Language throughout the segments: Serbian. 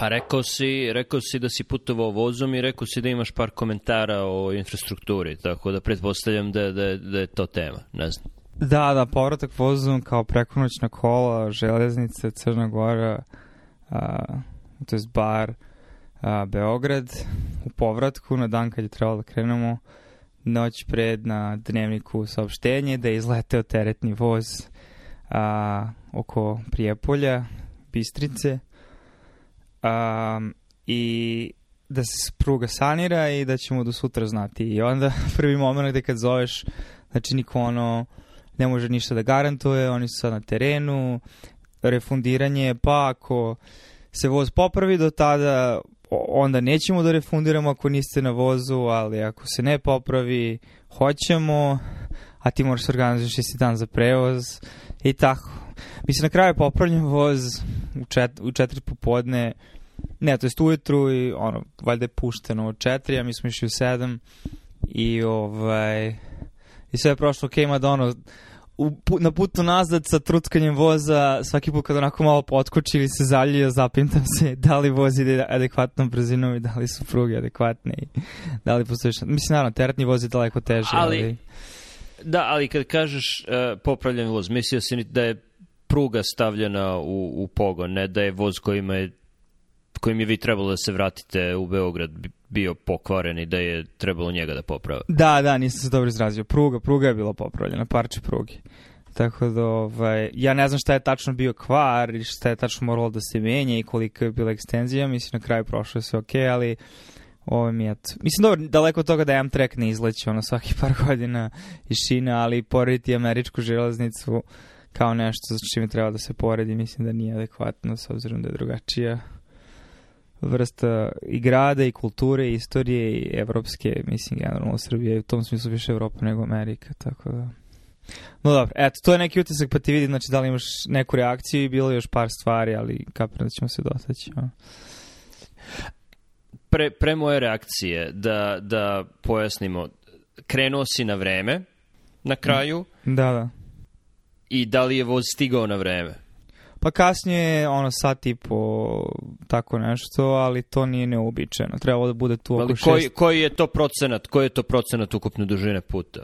Pa rekao si, rekao si da si putovao vozom i rekao si da imaš par komentara o infrastrukturi, tako da pretpostavljam da, da, da je to tema, ne znam. Da, da, povratak vozom kao prekonoćna kola, železnice, Crna Gora, a, to je bar, a, Beograd, u povratku na dan kad je trebalo da krenemo, noć pred na dnevniku saopštenje da je izleteo teretni voz a, oko Prijepolja, Bistrice, a, i da se pruga sanira i da ćemo do sutra znati. I onda prvi moment gde kad zoveš, znači niko ono ne može ništa da garantuje, oni su sad na terenu, refundiranje, pa ako se voz popravi do tada, onda nećemo da refundiramo ako niste na vozu, ali ako se ne popravi, hoćemo, a ti moraš se organizuješ isti dan za prevoz i tako. Mislim, na kraju je popravljen voz u, čet, u četiri popodne, ne, to jest ujutru i ono, valjda je pušteno u četiri, a mi smo išli u sedam i ovaj, i sve je prošlo ok, da ono, u, na putu nazad sa trutkanjem voza, svaki put kad onako malo potkoči ili se zalije, zapintam se da li voz ide adekvatnom brzinom i da li su pruge adekvatne i da li postoji. Mislim, naravno, teretni voz je daleko teži, ali... ali... Da, ali kad kažeš uh, popravljen voz, mislio si da je pruga stavljena u, u pogon, ne da je voz kojima je kojim je vi trebalo da se vratite u Beograd bio pokvaren i da je trebalo njega da poprave. Da, da, nisam se dobro izrazio. Pruga, pruga je bila popravljena, parče pruge. Tako da, ovaj, ja ne znam šta je tačno bio kvar i šta je tačno moralo da se menja i koliko je bila ekstenzija. Mislim, na kraju prošlo je sve okej, okay, ali ovo mi je to. Mislim, dobro, daleko od toga da Amtrak ne izleće ono svaki par godina iz Šine, ali porediti američku železnicu kao nešto za čime treba da se poredi, mislim da nije adekvatno s obzirom da je drugačija vrsta i grada i kulture i istorije i evropske, mislim, generalno Srbije u tom smislu više Evropa nego Amerika, tako da... No dobro, eto, to je neki utisak pa ti vidi, znači da li imaš neku reakciju i bilo je još par stvari, ali kapiram da ćemo se dotaći. A? Pre, pre moje reakcije, da, da pojasnimo, krenuo si na vreme na kraju. Da, da. I da li je voz stigao na vreme? Pa kasnije, ono, sat i po tako nešto, ali to nije neobičajeno. Trebalo da bude tu oko ali koji, šest... koji je to procenat? Koji je to procenat ukupne dužine puta?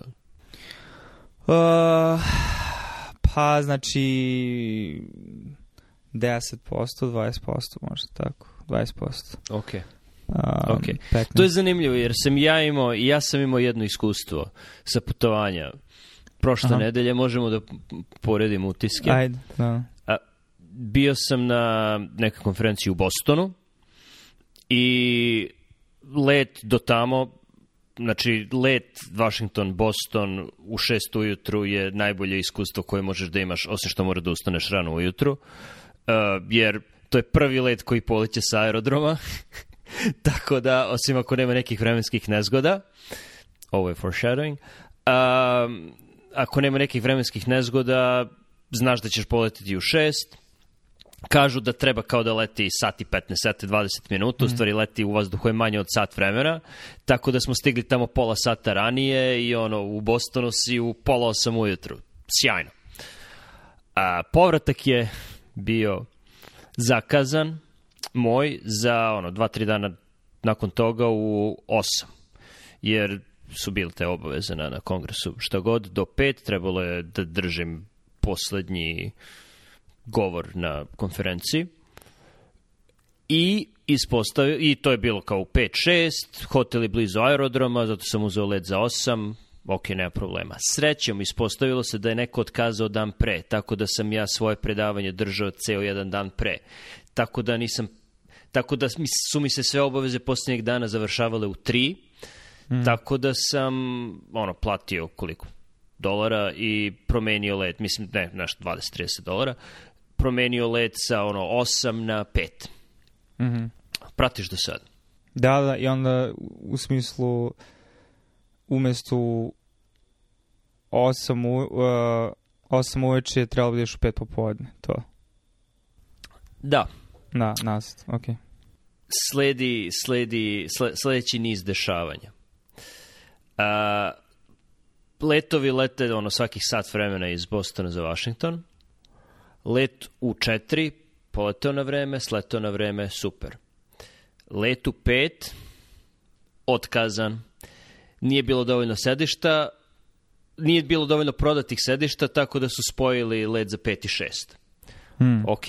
Uh, pa, znači, 10%, 20%, možda tako. 20%. Ok. Um, okay. 15. To je zanimljivo jer sam ja imao, i ja sam imao jedno iskustvo sa putovanja. Prošle Aha. nedelje možemo da poredimo utiske. Ajde, da bio sam na nekoj konferenciji u Bostonu i let do tamo, znači let Washington-Boston u šest ujutru je najbolje iskustvo koje možeš da imaš, osim što mora da ustaneš rano ujutru, uh, jer to je prvi let koji poleće sa aerodroma, tako da, osim ako nema nekih vremenskih nezgoda, ovo je foreshadowing, uh, ako nema nekih vremenskih nezgoda, znaš da ćeš poletiti u šest, kažu da treba kao da leti sat i 15, sat i 20 minuta, mm. u stvari leti u vazduhu je manje od sat vremena, tako da smo stigli tamo pola sata ranije i ono, u Bostonu si u pola osam ujutru. Sjajno. A, povratak je bio zakazan moj za ono, dva, tri dana nakon toga u 8. Jer su bile te obaveze na, na kongresu. Šta god, do 5 trebalo je da držim poslednji govor na konferenciji i ispostavio, i to je bilo kao u 5-6, hotel je blizu aerodroma, zato sam uzeo let za 8, ok, nema problema. Srećom, ispostavilo se da je neko otkazao dan pre, tako da sam ja svoje predavanje držao ceo jedan dan pre. Tako da nisam, tako da su mi se sve obaveze posljednjeg dana završavale u 3, mm. tako da sam, ono, platio koliko? dolara i promenio let, mislim, ne, naš 20-30 dolara, promenio let sa ono 8 na 5. Mhm. Mm Pratiš do sad? Da, da, i onda u smislu umesto 8 u, uh, 8 uveče trebalo da u 5 popodne, to. Da. Da, nas, ok. Sledi, sledi, sle, sledeći niz dešavanja. Uh, letovi lete ono svakih sat vremena iz Bostona za Washington let u 4, poleteo na vreme, sleteo na vreme, super. Letu 5, otkazan. Nije bilo dovoljno sedišta, nije bilo dovoljno prodatih sedišta, tako da su spojili let za 5 i 6. Hmm. Ok.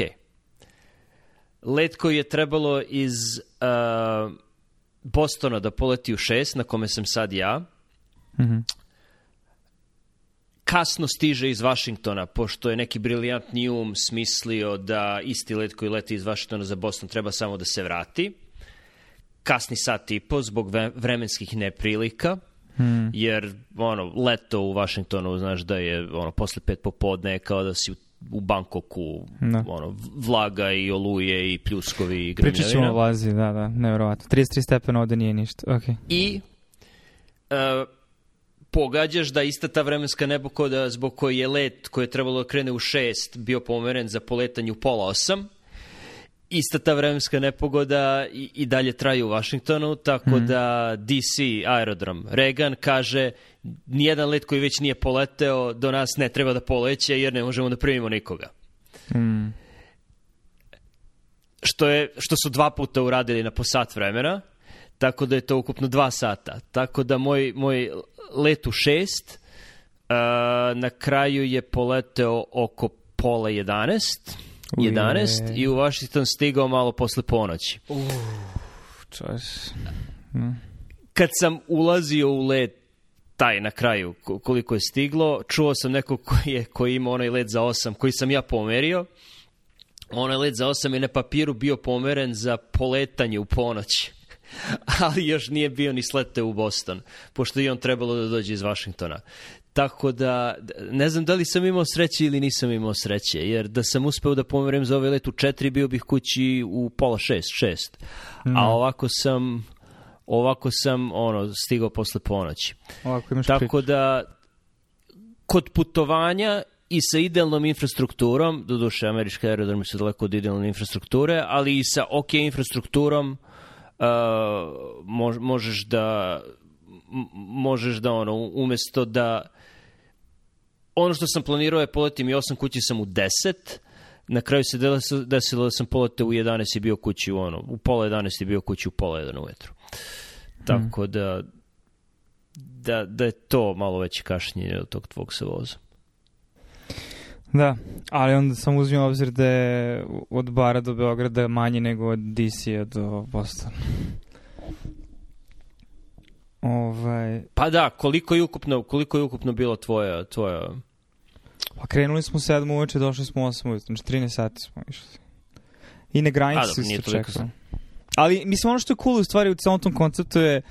Let koji je trebalo iz uh, Bostona da poleti u 6, na kome sam sad ja, Mhm. kasno stiže iz Vašingtona, pošto je neki briljantni um smislio da isti let koji leti iz Vašingtona za Boston treba samo da se vrati. Kasni sat i po zbog vremenskih neprilika, Hmm. jer ono, leto u Vašingtonu, znaš da je ono, posle pet popodne kao da si u, u Bankoku, Da. ono, vlaga i oluje i pljuskovi i Pričat ćemo o grmljavina. vlazi, da, da, nevjerovatno. 33 stepena ovde nije ništa, okej. i e, pogađaš da ista ta vremenska nepogoda zbog koje je let koji je trebalo da krene u šest bio pomeren za poletanje u pola osam, ista ta vremenska nepogoda i, i dalje traje u Vašingtonu, tako da DC aerodrom Reagan kaže nijedan let koji već nije poleteo do nas ne treba da poleće jer ne možemo da primimo nikoga. Hmm. što, je, što su dva puta uradili na po sat vremena, tako da je to ukupno dva sata. Tako da moj, moj let u šest uh, na kraju je poleteo oko pola 11, 11 Uje. i u Washington stigao malo posle ponoći. Čoš. Kad sam ulazio u let taj na kraju ko- koliko je stiglo, čuo sam nekog koji, je, koji ima onaj let za 8 koji sam ja pomerio. Onaj let za 8 je na papiru bio pomeren za poletanje u ponoć. Ali još nije bio ni slete u Boston, pošto i on trebalo da dođe iz Vašingtona. Tako da, ne znam da li sam imao sreće ili nisam imao sreće, jer da sam uspeo da pomerim za ovaj let u 4, bio bih kući u pola 6, 6. A ovako sam, ovako sam ono, stigao posle ponoći. Ovako imaš Tako priču. da, kod putovanja i sa idealnom infrastrukturom, doduše američke aerodromi su daleko od idealne infrastrukture, ali i sa ok infrastrukturom mož, možeš da možeš da ono, umesto da ono što sam planirao je poletim i 8 kući sam u 10, na kraju se desilo da sam poletao u 11 i bio kući u ono, u pola 11 i bio kući u pola 1 ujutru. Tako da da, da je to malo veće kašnjenje od tog tvog sa voza. Da, ali onda sam uzmio obzir da je od Bara do Beograda manje nego od DC-a do Bostona. Ovaj, Pa da, koliko je ukupno, koliko je ukupno bilo tvoja, tvoja... pa krenuli smo u 7 uveče, došli smo u 8 ujutro, znači 13 sati smo išli. I na granici se čekalo. Ali, mislim, ono što je cool u stvari u celom tom konceptu je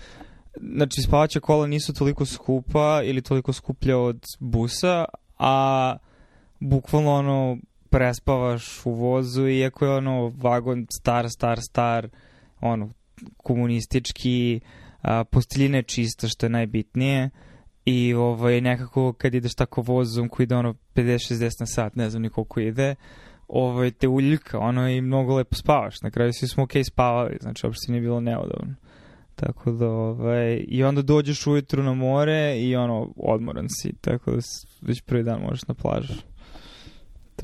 znači, spavaća kola nisu toliko skupa ili toliko skuplja od busa, a bukvalno ono prespavaš u vozu iako je ono vagon star, star, star ono komunistički a, posteljina je čista što je najbitnije i ovaj, nekako kad ideš tako vozom koji ide ono 50-60 na sat, ne znam ni koliko ide, ovaj, te uljka, ono i mnogo lepo spavaš. Na kraju svi smo okej spavali, znači uopšte nije bilo neodavno. Tako da, ovaj, i onda dođeš ujutru na more i ono, odmoran si, tako da već prvi dan možeš na plažu.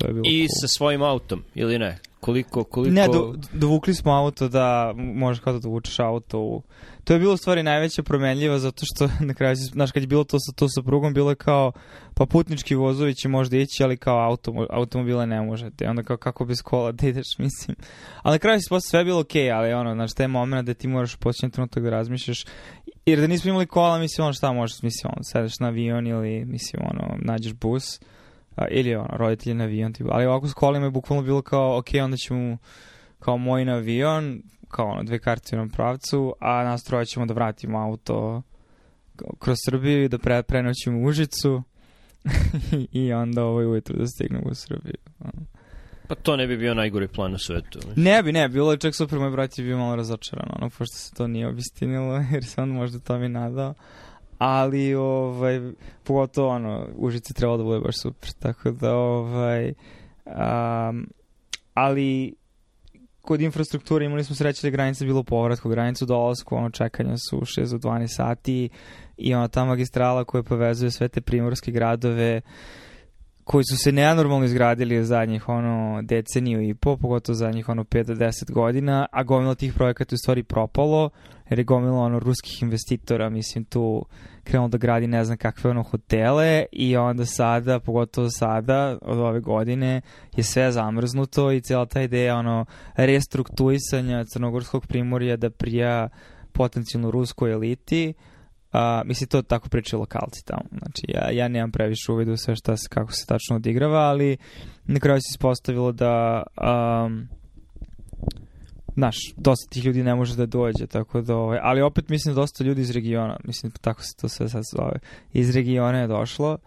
To je bilo I cool. sa svojim autom, ili ne? Koliko, koliko... Ne, do, dovukli smo auto da možeš kao da dovučeš auto u... To je bilo u stvari najveća promenljiva zato što na kraju, znaš, kad je bilo to sa, to sa prugom, bilo je kao, pa putnički vozovi će možda ići, ali kao auto, automobile ne možete. Onda kao kako bez kola da ideš, mislim. Ali na kraju si posle sve bilo okej, ali ono, znaš, taj moment da ti moraš početi trenutak da razmišljaš. Jer da nismo imali kola, mislim, ono šta možeš, mislim, ono, sedeš na avion ili, mislim, ono, nađeš bus. A, ili ono, roditelji na avion, tipa. ali ovako s kolima je bukvalno bilo kao, ok, onda ćemo kao moj na avion, kao ono, dve karte u jednom pravcu, a nas troje ćemo da vratimo auto kroz Srbiju i da pre, prenoćimo u Užicu i onda ovaj ujutru da stignemo u Srbiju. Pa to ne bi bio najgori plan na svetu. Ne bi, ne, bilo je čak super, moj brat je bio malo razočaran, ono, pošto se to nije obistinilo, jer se on možda to mi nadao. Ali, ovaj, pogotovo, ono, Užice trebalo da bude baš super, tako da, ovaj, um, ali, kod infrastrukture imali smo sreće da granica bilo u povratku, granicu dolasku, ono, čekanja su 6 do 12 sati i ona ta magistrala koja povezuje sve te primorske gradove, koji su se neanormalno izgradili zadnjih ono deceniju i po, pogotovo zadnjih ono 5 do 10 godina, a gomila tih projekata u stvari propalo, jer je gomila ono ruskih investitora, mislim tu krenulo da gradi ne znam kakve ono hotele i onda sada, pogotovo sada, od ove godine, je sve zamrznuto i cijela ta ideja ono restruktuisanja crnogorskog primorja da prija potencijalno ruskoj eliti, A, mislim, to tako pričaju lokalci tamo. Znači, ja, ja nemam previše uvidu sve šta se, kako se tačno odigrava, ali na kraju se ispostavilo da um, znaš, dosta tih ljudi ne može da dođe, tako da, ovaj, ali opet mislim da dosta ljudi iz regiona, mislim, tako se to sve sad zove, iz regiona je došlo,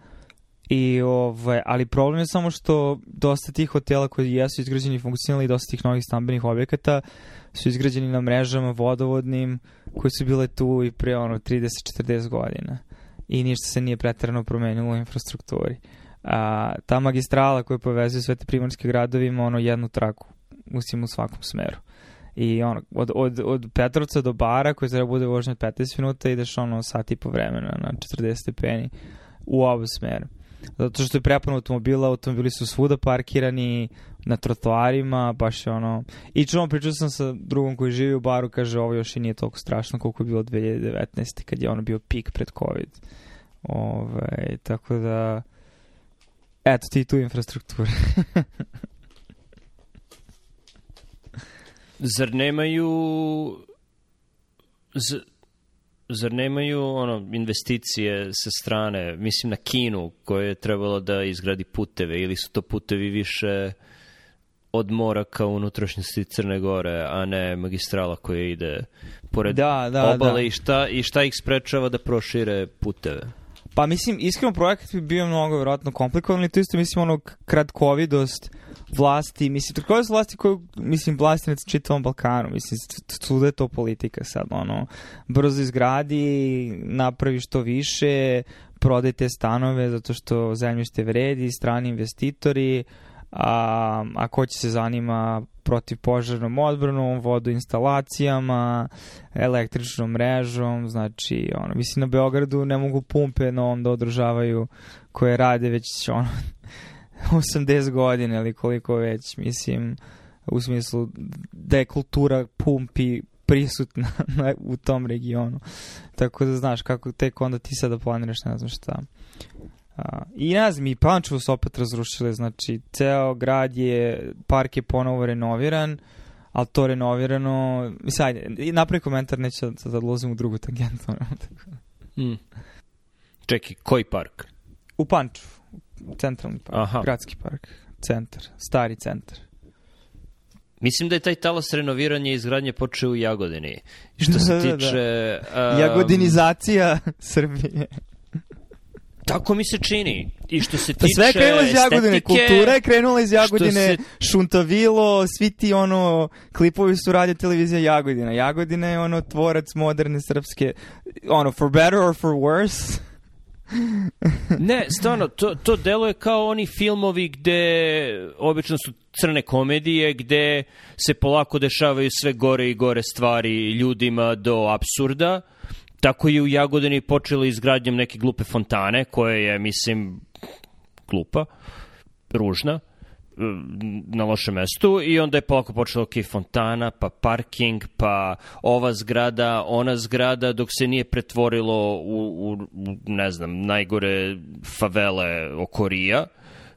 I, ovaj, ali problem je samo što dosta tih hotela koji jesu izgrađeni funkcionalni i dosta tih novih stambenih objekata su izgrađeni na mrežama vodovodnim koji su bile tu i pre ono 30-40 godina i ništa se nije pretrano promenilo u infrastrukturi. A, ta magistrala koja povezuje sve te primorske gradovi ima ono jednu traku usim u svakom smeru. I ono, od, od, od Petrovca do Bara koji treba bude vožnje od 15 minuta ideš ono sat i po vremena na 40 stepeni u oba smera. Zato što je prepano automobila, automobili su svuda parkirani, na trotoarima, baš je ono... I čuvam, pričao sam sa drugom koji živi u baru, kaže ovo još i nije toliko strašno koliko je bilo 2019. kad je ono bio pik pred COVID. Ove, tako da... Eto ti tu infrastruktura. Zar nemaju... Z zar nemaju ono investicije sa strane, mislim na Kinu koja je trebalo da izgradi puteve ili su to putevi više od mora ka unutrašnjosti Crne Gore, a ne magistrala koja ide pored da, da, obale da. i šta, i šta ih sprečava da prošire puteve? Pa mislim, iskreno projekat bi bio mnogo vjerojatno komplikovan, ali to isto mislim ono kratkovidost vlasti, mislim, su vlasti koju, mislim, vlasti na čitavom Balkanu, mislim, svuda je to politika sad, ono, brzo izgradi, napravi što više, prodajte stanove zato što zemljište vredi, strani investitori, a, a ko će se zanima protiv požarnom odbranom, vodoinstalacijama, električnom mrežom, znači, ono, mislim, na Beogradu ne mogu pumpe na ovom da održavaju koje rade već, ono, 80 godina ili koliko već, mislim, u smislu da je kultura pumpi prisutna u tom regionu. Tako da znaš kako tek onda ti sada planiraš ne znam šta. A, I ne znam, i Pančevo su opet razrušile, znači ceo grad je, park je ponovo renoviran, ali to renovirano, mislim, ajde, napravi komentar, neću da, da odlazim u drugu tangentu. mm. Čekaj, koji park? U Pančevu, centralni park, Aha. gradski park, centar, stari centar. Mislim da je taj talas renoviranja i izgradnje počeo u Jagodini. Što se Da, da, da. tiče... Um, Jagodinizacija Srbije. Tako mi se čini. I što se Pa tiče sve krenulo iz Jagodine, estetike, kultura je krenula iz Jagodine, se- Šuntavilo, svi ti ono, klipovi su radio televizija Jagodina. Jagodina je ono tvorac moderne srpske, ono, for better or for worse. Ne, stvarno, to, to deluje kao oni filmovi gde obično su crne komedije, gde se polako dešavaju sve gore i gore stvari ljudima do absurda. Tako je u Jagodini počelo izgradnjom neke glupe fontane, koja je, mislim, glupa, ružna, na lošem mestu i onda je polako počelo ok, fontana, pa parking, pa ova zgrada, ona zgrada, dok se nije pretvorilo u, u, ne znam, najgore favele oko Rija,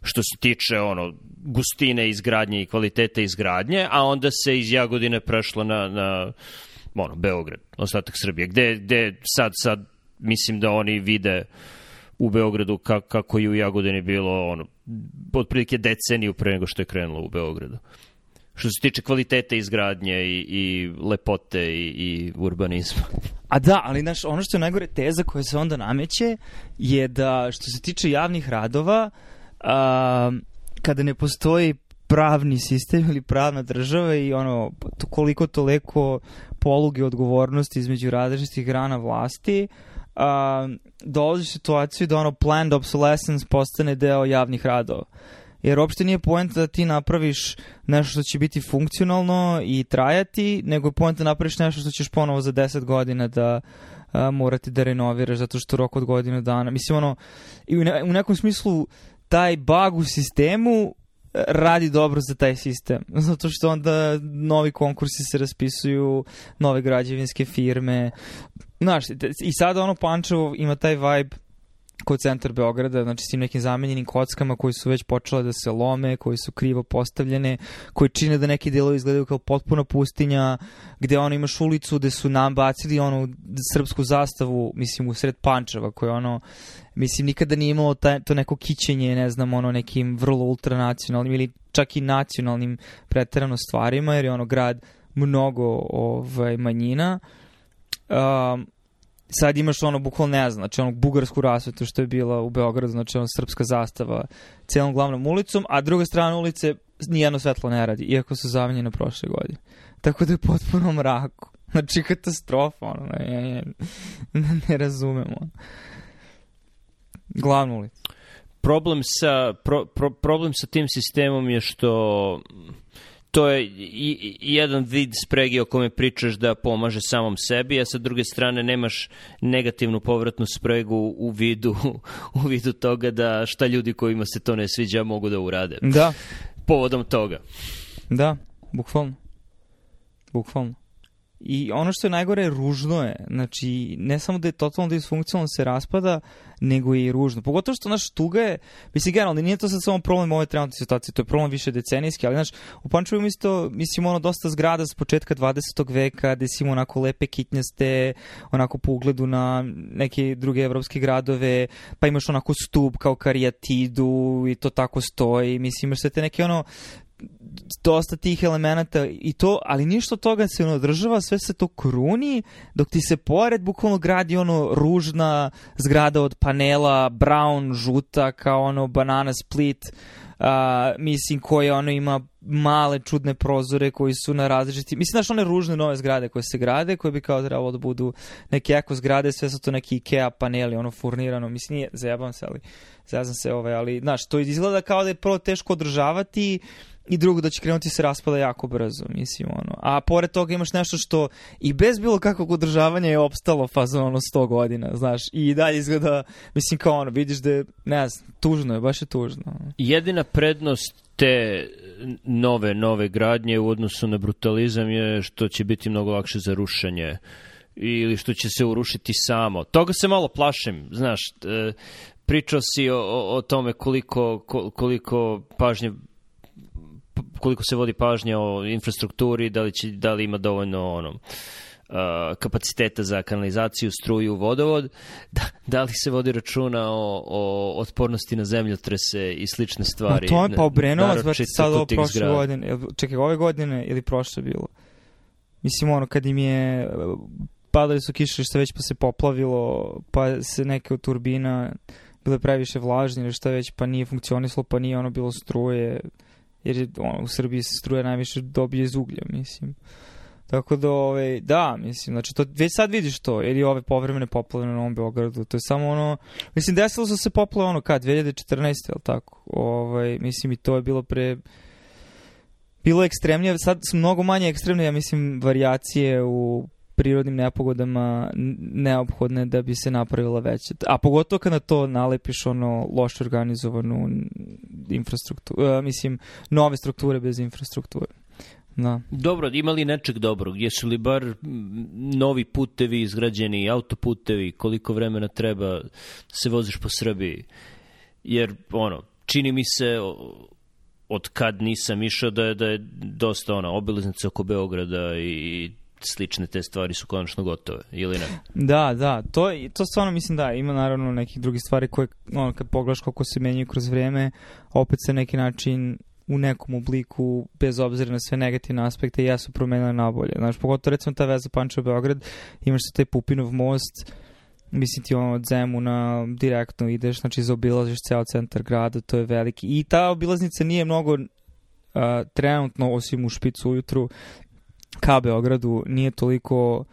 što se tiče ono gustine izgradnje i kvalitete izgradnje, a onda se iz Jagodine prešlo na, na ono, Beograd, ostatak Srbije, gde, gde sad, sad mislim da oni vide u Beogradu ka, kako je u Jagodini bilo ono, otprilike deceniju pre nego što je krenulo u Beogradu. Što se tiče kvalitete izgradnje i, i lepote i, i urbanizma. A da, ali znaš, ono što je najgore teza koja se onda nameće je da što se tiče javnih radova, a, kada ne postoji pravni sistem ili pravna država i ono to koliko toliko poluge odgovornosti između različitih grana vlasti, a, dolazi u situaciju da ono planned obsolescence postane deo javnih radova. Jer uopšte nije poenta da ti napraviš nešto što će biti funkcionalno i trajati, nego je poenta da napraviš nešto što ćeš ponovo za 10 godina da a, morati da renoviraš zato što rok od godinu dana. Mislim, ono, i u, ne, u nekom smislu taj bug u sistemu radi dobro za taj sistem. Zato što onda novi konkursi se raspisuju, nove građevinske firme. Znaš, i sada ono Pančevo ima taj vibe kod centar Beograda, znači s tim nekim zamenjenim kockama koji su već počele da se lome, koji su krivo postavljene, koji čine da neki delovi izgledaju kao potpuna pustinja, gde ono imaš ulicu gde su nam bacili ono srpsku zastavu, mislim u sred Pančeva, koje ono mislim nikada nije imalo taj, to neko kićenje, ne znam, ono nekim vrlo ultranacionalnim ili čak i nacionalnim preterano stvarima, jer je ono grad mnogo ovaj, manjina. Um, sad imaš ono bukvalno ne znam, znači ono bugarsku rasvetu što je bila u Beogradu, znači ono srpska zastava celom glavnom ulicom, a druga strana ulice nijedno svetlo ne radi, iako su zamenjene prošle godine. Tako da je potpuno mraku. Znači katastrofa, ono, ne, ne, ne, ne razumemo. Glavnu ulicu. Problem sa, pro, pro, problem sa tim sistemom je što to je i, i jedan vid spregi o kome pričaš da pomaže samom sebi, a sa druge strane nemaš negativnu povratnu spregu u vidu, u vidu toga da šta ljudi kojima se to ne sviđa mogu da urade. Da. Povodom toga. Da, bukvalno. Bukvalno. I ono što je najgore, ružno je. Znači, ne samo da je totalno disfunkcionalno da se raspada, nego je i ružno. Pogotovo što, naš tuga je, mislim, generalno, nije to sad samo problem ove trenutne situacije, to je problem više decenijski, ali, znaš, u Pančevu isto, mislim, ono, dosta zgrada s početka 20. veka, gde si onako lepe kitnjaste, onako po ugledu na neke druge evropske gradove, pa imaš onako stup kao karijatidu i to tako stoji, mislim, imaš sve te neke, ono, dosta tih elemenata i to, ali ništa od toga se ne održava, sve se to kruni, dok ti se pored bukvalno gradi ono ružna zgrada od panela, brown, žuta, kao ono banana split, uh, mislim koje ono ima male čudne prozore koji su na različiti, mislim znaš one ružne nove zgrade koje se grade, koje bi kao trebalo da budu neke eko zgrade, sve su to neki Ikea paneli, ono furnirano, mislim nije, zajebam se, ali zajebam se ovaj, ali znaš, to izgleda kao da je prvo teško održavati, i drugo da će krenuti se raspada jako brzo, mislim, ono. A pored toga imaš nešto što i bez bilo kakvog održavanja je opstalo fazon ono 100 godina, znaš, i dalje izgleda, mislim, kao ono, vidiš da je, ne znam, tužno je, baš je tužno. Jedina prednost te nove, nove gradnje u odnosu na brutalizam je što će biti mnogo lakše za rušenje ili što će se urušiti samo. Toga se malo plašim, znaš, e, pričao si o, o tome koliko, koliko pažnje koliko se vodi pažnja o infrastrukturi, da li, će, da li ima dovoljno ono, Uh, kapaciteta za kanalizaciju, struju, vodovod, da, da li se vodi računa o, o otpornosti na zemljotrese i slične stvari. No, to je pa Obrenovac, baš sad ovo prošle godine, čekaj, ove godine ili prošle bilo? Mislim, ono, kad im je padali su kiše što već pa se poplavilo, pa se neke od turbina bile previše vlažne ili šta već, pa nije funkcionisalo, pa nije ono bilo struje, jer je, ono, u Srbiji se struja najviše dobije iz uglja, mislim. Tako da, ove, da, mislim, znači, to, već sad vidiš to, jer je ove povremene poplave na Novom Beogradu, to je samo ono, mislim, desilo su se poplave ono kad, 2014. li tako? Ovaj, mislim, i to je bilo pre, bilo ekstremnije, sad su mnogo manje ekstremne, ja mislim, varijacije u prirodnim nepogodama neophodne da bi se napravila veća. A pogotovo kada na to nalepiš ono loše organizovanu infrastrukturu, uh, mislim, nove strukture bez infrastrukture. Da. Dobro, ima li nečeg dobrog? Jesu li bar novi putevi izgrađeni, autoputevi, koliko vremena treba se voziš po Srbiji? Jer, ono, čini mi se od kad nisam išao da je, da je dosta ona obilaznica oko Beograda i slične te stvari su konačno gotove, ili ne? Da, da, to, to stvarno mislim da, ima naravno nekih drugih stvari koje, ono, kad pogledaš kako se menjaju kroz vreme, opet se neki način u nekom obliku, bez obzira na sve negativne aspekte, jesu promenile nabolje. Znaš, pogotovo recimo ta veza Pančevo-Beograd, imaš se taj Pupinov most, mislim ti ono od Zemuna direktno ideš, znači zaobilaziš ceo centar grada, to je veliki. I ta obilaznica nije mnogo uh, trenutno, osim u špicu ujutru, ka Beogradu nije toliko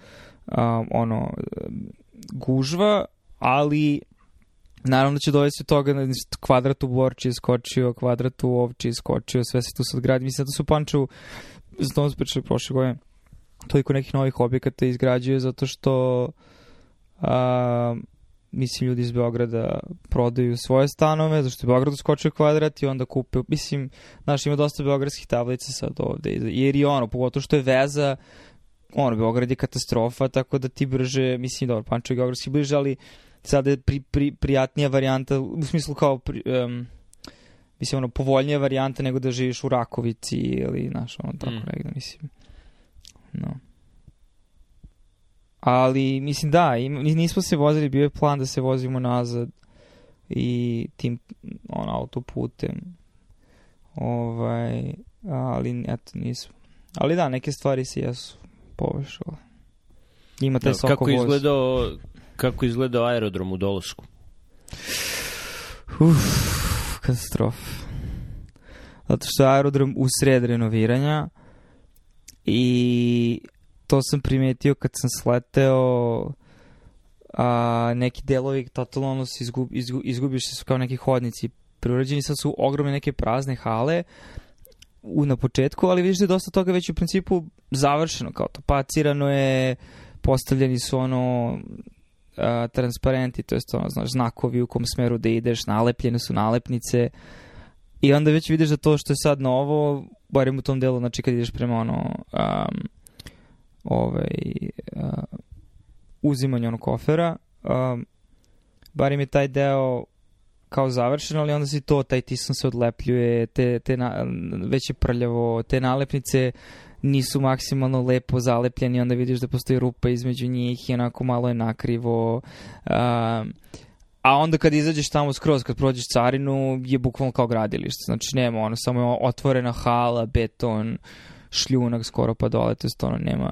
um, ono gužva, ali naravno da će dovesti od toga da kvadrat u Borči iskočio, kvadrat u Ovči iskočio, sve se tu sad gradi. Mislim da su Pančevu, za to pričali prošle godine, toliko nekih novih objekata izgrađuje zato što a, mislim, ljudi iz Beograda prodaju svoje stanove, zašto je Beograd skočio kvadrat i onda kupe, mislim, znaš, ima dosta beogradskih tablica sad ovde, jer i ono, pogotovo što je veza, ono, Beograd je katastrofa, tako da ti brže, mislim, dobro, Pančevo je geografski bliže, ali sada je pri, pri, prijatnija varijanta, u smislu kao, pri, um, mislim, ono, povoljnija varijanta nego da živiš u Rakovici ili, znaš, ono, tako mm. negde, mislim. No. Ali, mislim, da, im, nismo se vozili, bio je plan da se vozimo nazad i tim, on, autoputem. Ovaj, ali, eto, nismo. Ali da, neke stvari se jesu povešale. Ima taj da, kako voz. izgledao, kako izgledao aerodrom u Dolosku? Uf, katastrofa. Zato što je aerodrom u sred renoviranja i to sam primetio kad sam sleteo a, neki delovi totalno ono se izgub, izgub, izgubiš se su kao neki hodnici. Prirođeni, sad su ogromne neke prazne hale u, na početku, ali vidiš da je dosta toga već u principu završeno, kao to. Pacirano je, postavljeni su ono a, transparenti, to je ono, znaš, znakovi u kom smeru da ideš, nalepljene su nalepnice. I onda već vidiš da to što je sad novo, barem u tom delu, znači kad ideš prema ono um, ovaj, uh, uzimanje onog kofera. Um, barim je taj deo kao završen, ali onda si to, taj tisan se odlepljuje, te, te na, već je prljavo, te nalepnice nisu maksimalno lepo zalepljeni, onda vidiš da postoji rupa između njih i onako malo je nakrivo. Um, a onda kad izađeš tamo skroz, kad prođeš carinu, je bukvalno kao gradilište. Znači nema ono, samo je otvorena hala, beton, uh, šljunak skoro pa dole, to je ono nema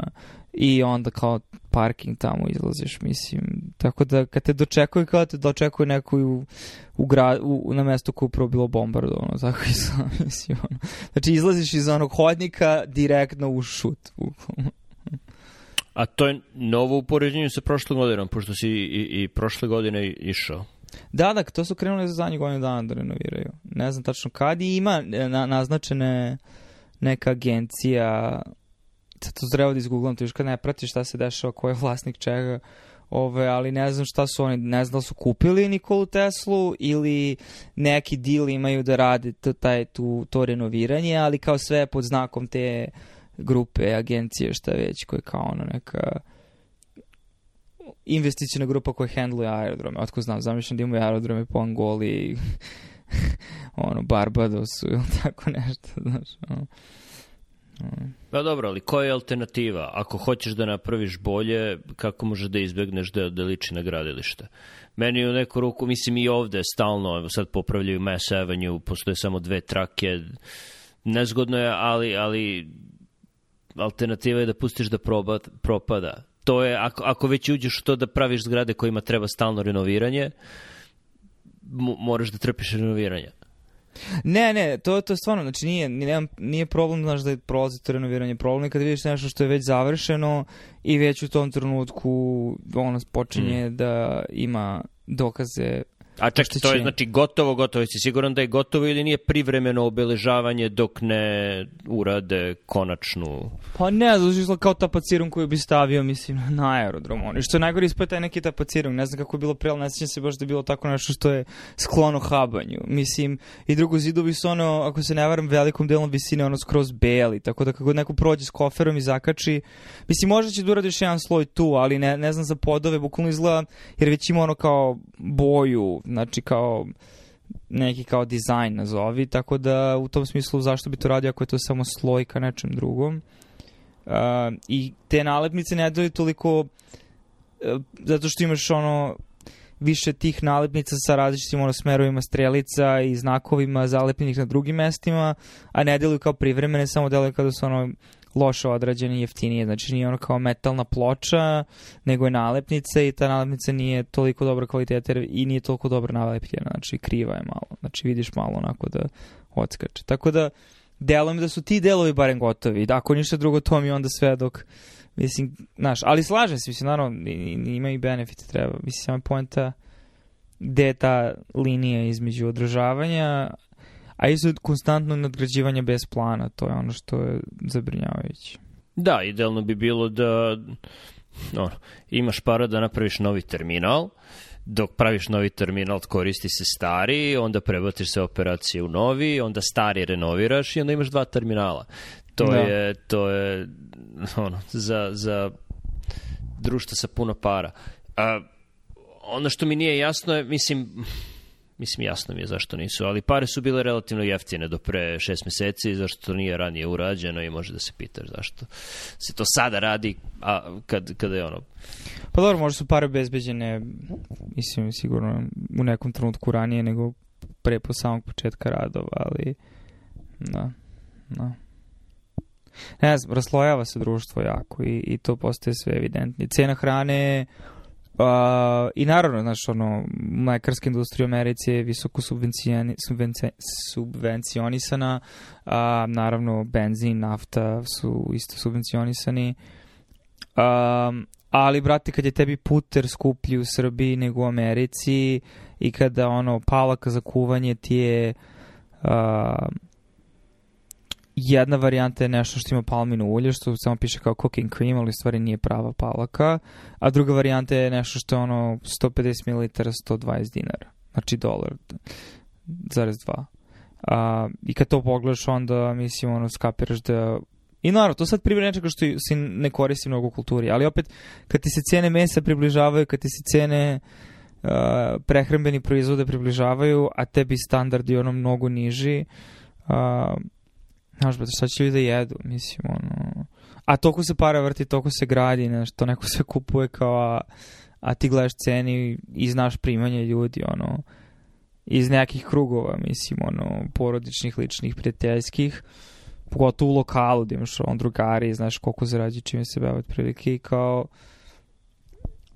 i onda kao parking tamo izlaziš, mislim. Tako da kad te dočekuje, kao te dočekuje neko u, u, gra, u, na mesto koje upravo bilo bombardovano, tako i sam, mislim. Ono. Znači izlaziš iz onog hodnika direktno u šut. A to je novo u poređenju sa prošlom godinom, pošto si i, i prošle godine išao. Da, da, to su krenuli za zadnjih godinu dana da renoviraju. Ne znam tačno kad i ima na, naznačene neka agencija, sad to treba da izgooglam, to još kad ne pratiš šta se dešava, ko je vlasnik čega, ove, ali ne znam šta su oni, ne znam da su kupili Nikolu Teslu ili neki deal imaju da rade to, taj, tu, to renoviranje, ali kao sve pod znakom te grupe, agencije, šta već, koje kao ono neka investicijna grupa koja handluje aerodrome. Otko znam, zamišljam da imaju aerodrome po Angoli, ono, Barbadosu ili tako nešto, znaš. Ono. Pa dobro, ali koja je alternativa? Ako hoćeš da napraviš bolje, kako možeš da izbegneš da, da liči na gradilište? Meni u neku ruku, mislim i ovde stalno, evo sad popravljaju Mass Avenue, postoje samo dve trake, nezgodno je, ali, ali alternativa je da pustiš da proba, propada. To je, ako, ako već uđeš u to da praviš zgrade kojima treba stalno renoviranje, moraš da trpiš renoviranje. Ne, ne, to, to je stvarno, znači nije, nije, nije problem, znaš, da je prolazi to renoviranje. Problem je kada vidiš nešto što je već završeno i već u tom trenutku ono počinje mm. da ima dokaze A čak, to je znači gotovo, gotovo. Jesi siguran da je gotovo ili nije privremeno obeležavanje dok ne urade konačnu... Pa ne, zato kao tapacirum koji bi stavio, mislim, na aerodrom. Oni što je najgore ispoje taj neki tapacirum. Ne znam kako je bilo pre, ali ne sjećam se baš da je bilo tako nešto što je sklono habanju. Mislim, i drugo zidovi su ono, ako se ne varam, velikom delom visine ono skroz beli. Tako da kako neko prođe s koferom i zakači, mislim, možda će da uradiš jedan sloj tu, ali ne, ne znam za podove, bukvalno izgleda, jer već ima ono kao boju, znači kao neki kao dizajn nazovi, tako da u tom smislu zašto bi to radio ako je to samo sloj ka nečem drugom. Uh, I te nalepnice ne daju toliko uh, zato što imaš ono više tih nalepnica sa različitim ono, smerovima strelica i znakovima zalepljenih na drugim mestima, a ne deluju kao privremene, samo deluju kada su ono loše odrađene i jeftinije. Znači nije ono kao metalna ploča, nego je nalepnica i ta nalepnica nije toliko dobra kvaliteta i nije toliko dobro nalepljena. Znači kriva je malo. Znači vidiš malo onako da odskače. Tako da delom da su ti delovi barem gotovi. Da, ako ništa drugo, to mi onda sve dok mislim, znaš, ali slažem se, mislim, naravno, ima i benefite, treba, mislim, samo poenta gde je ta linija između održavanja, a isto konstantno nadgrađivanje bez plana, to je ono što je zabrinjavajuće. Da, idealno bi bilo da ono, imaš para da napraviš novi terminal dok praviš novi terminal koristi se stari, onda prebaciš se operacije u novi, onda stari renoviraš i onda imaš dva terminala. To Da. je to je ono za za društvo sa puno para. A, ono što mi nije jasno je, mislim, mislim jasno mi je zašto nisu, ali pare su bile relativno jeftine do pre šest meseci, zašto to nije ranije urađeno i može da se pitaš zašto se to sada radi, a kad, kada je ono Pa dobro, možda su pare obezbeđene, mislim, sigurno u nekom trenutku ranije nego pre po samog početka radova, ali da, da. Ne znam, raslojava se društvo jako i, i to postaje sve evidentnije. Cena hrane Uh, I naravno, znaš, ono, mlekarska industrija u Americi je visoko subvencionisana, a naravno benzin, nafta su isto subvencionisani. Um, ali, brate, kad je tebi puter skuplji u Srbiji nego u Americi i kada, ono, palaka za kuvanje ti je uh, jedna varijanta je nešto što ima palmino ulje, što samo piše kao cooking cream, ali u stvari nije prava palaka, a druga varijanta je nešto što je ono 150 ml 120 dinara, znači dolar, zarez dva. A, I kad to pogledaš, onda, mislim, ono, skapiraš da I naravno, to sad primjer nečega što se ne koristi mnogo u kulturi, ali opet, kad ti se cene mesa približavaju, kad ti se cene uh, prehrambeni proizvode približavaju, a tebi standardi ono mnogo niži, uh, znaš, brate, šta će ljudi da jedu, mislim, ono... A toliko se para vrti, toliko se gradi, znaš, to neko sve kupuje kao, a, a ti gledaš ceni i znaš primanje ljudi, ono, iz nekih krugova, mislim, ono, porodičnih, ličnih, prijateljskih, pogotovo u lokalu, da imaš on drugari, znaš koliko zarađuje čime se bave otprilike i kao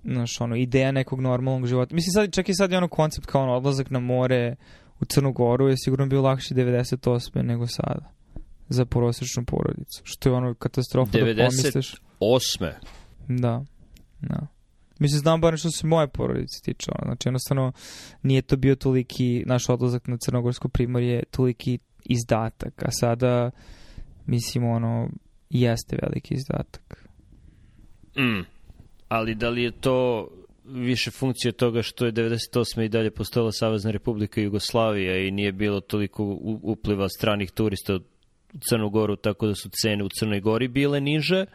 znaš, ono, ideja nekog normalnog života. Mislim, sad, čak i sad je ono koncept kao ono, odlazak na more u Crnu Goru je sigurno bio lakši 98. nego sada za porosečnu porodicu. Što je ono katastrofa 90 da pomisliš. osme. Da, da. Mislim, znam bar što se moje porodice tiče. Ono. Znači, jednostavno, nije to bio toliki, naš odlazak na Crnogorsko primorje, toliki izdatak. A sada, mislim, ono, jeste veliki izdatak. Mm. Ali da li je to više funkcija toga što je 98. i dalje postala Savezna Republika Jugoslavija i nije bilo toliko upliva stranih turista u Crnu Goru, tako da su cene u Crnoj Gori bile niže,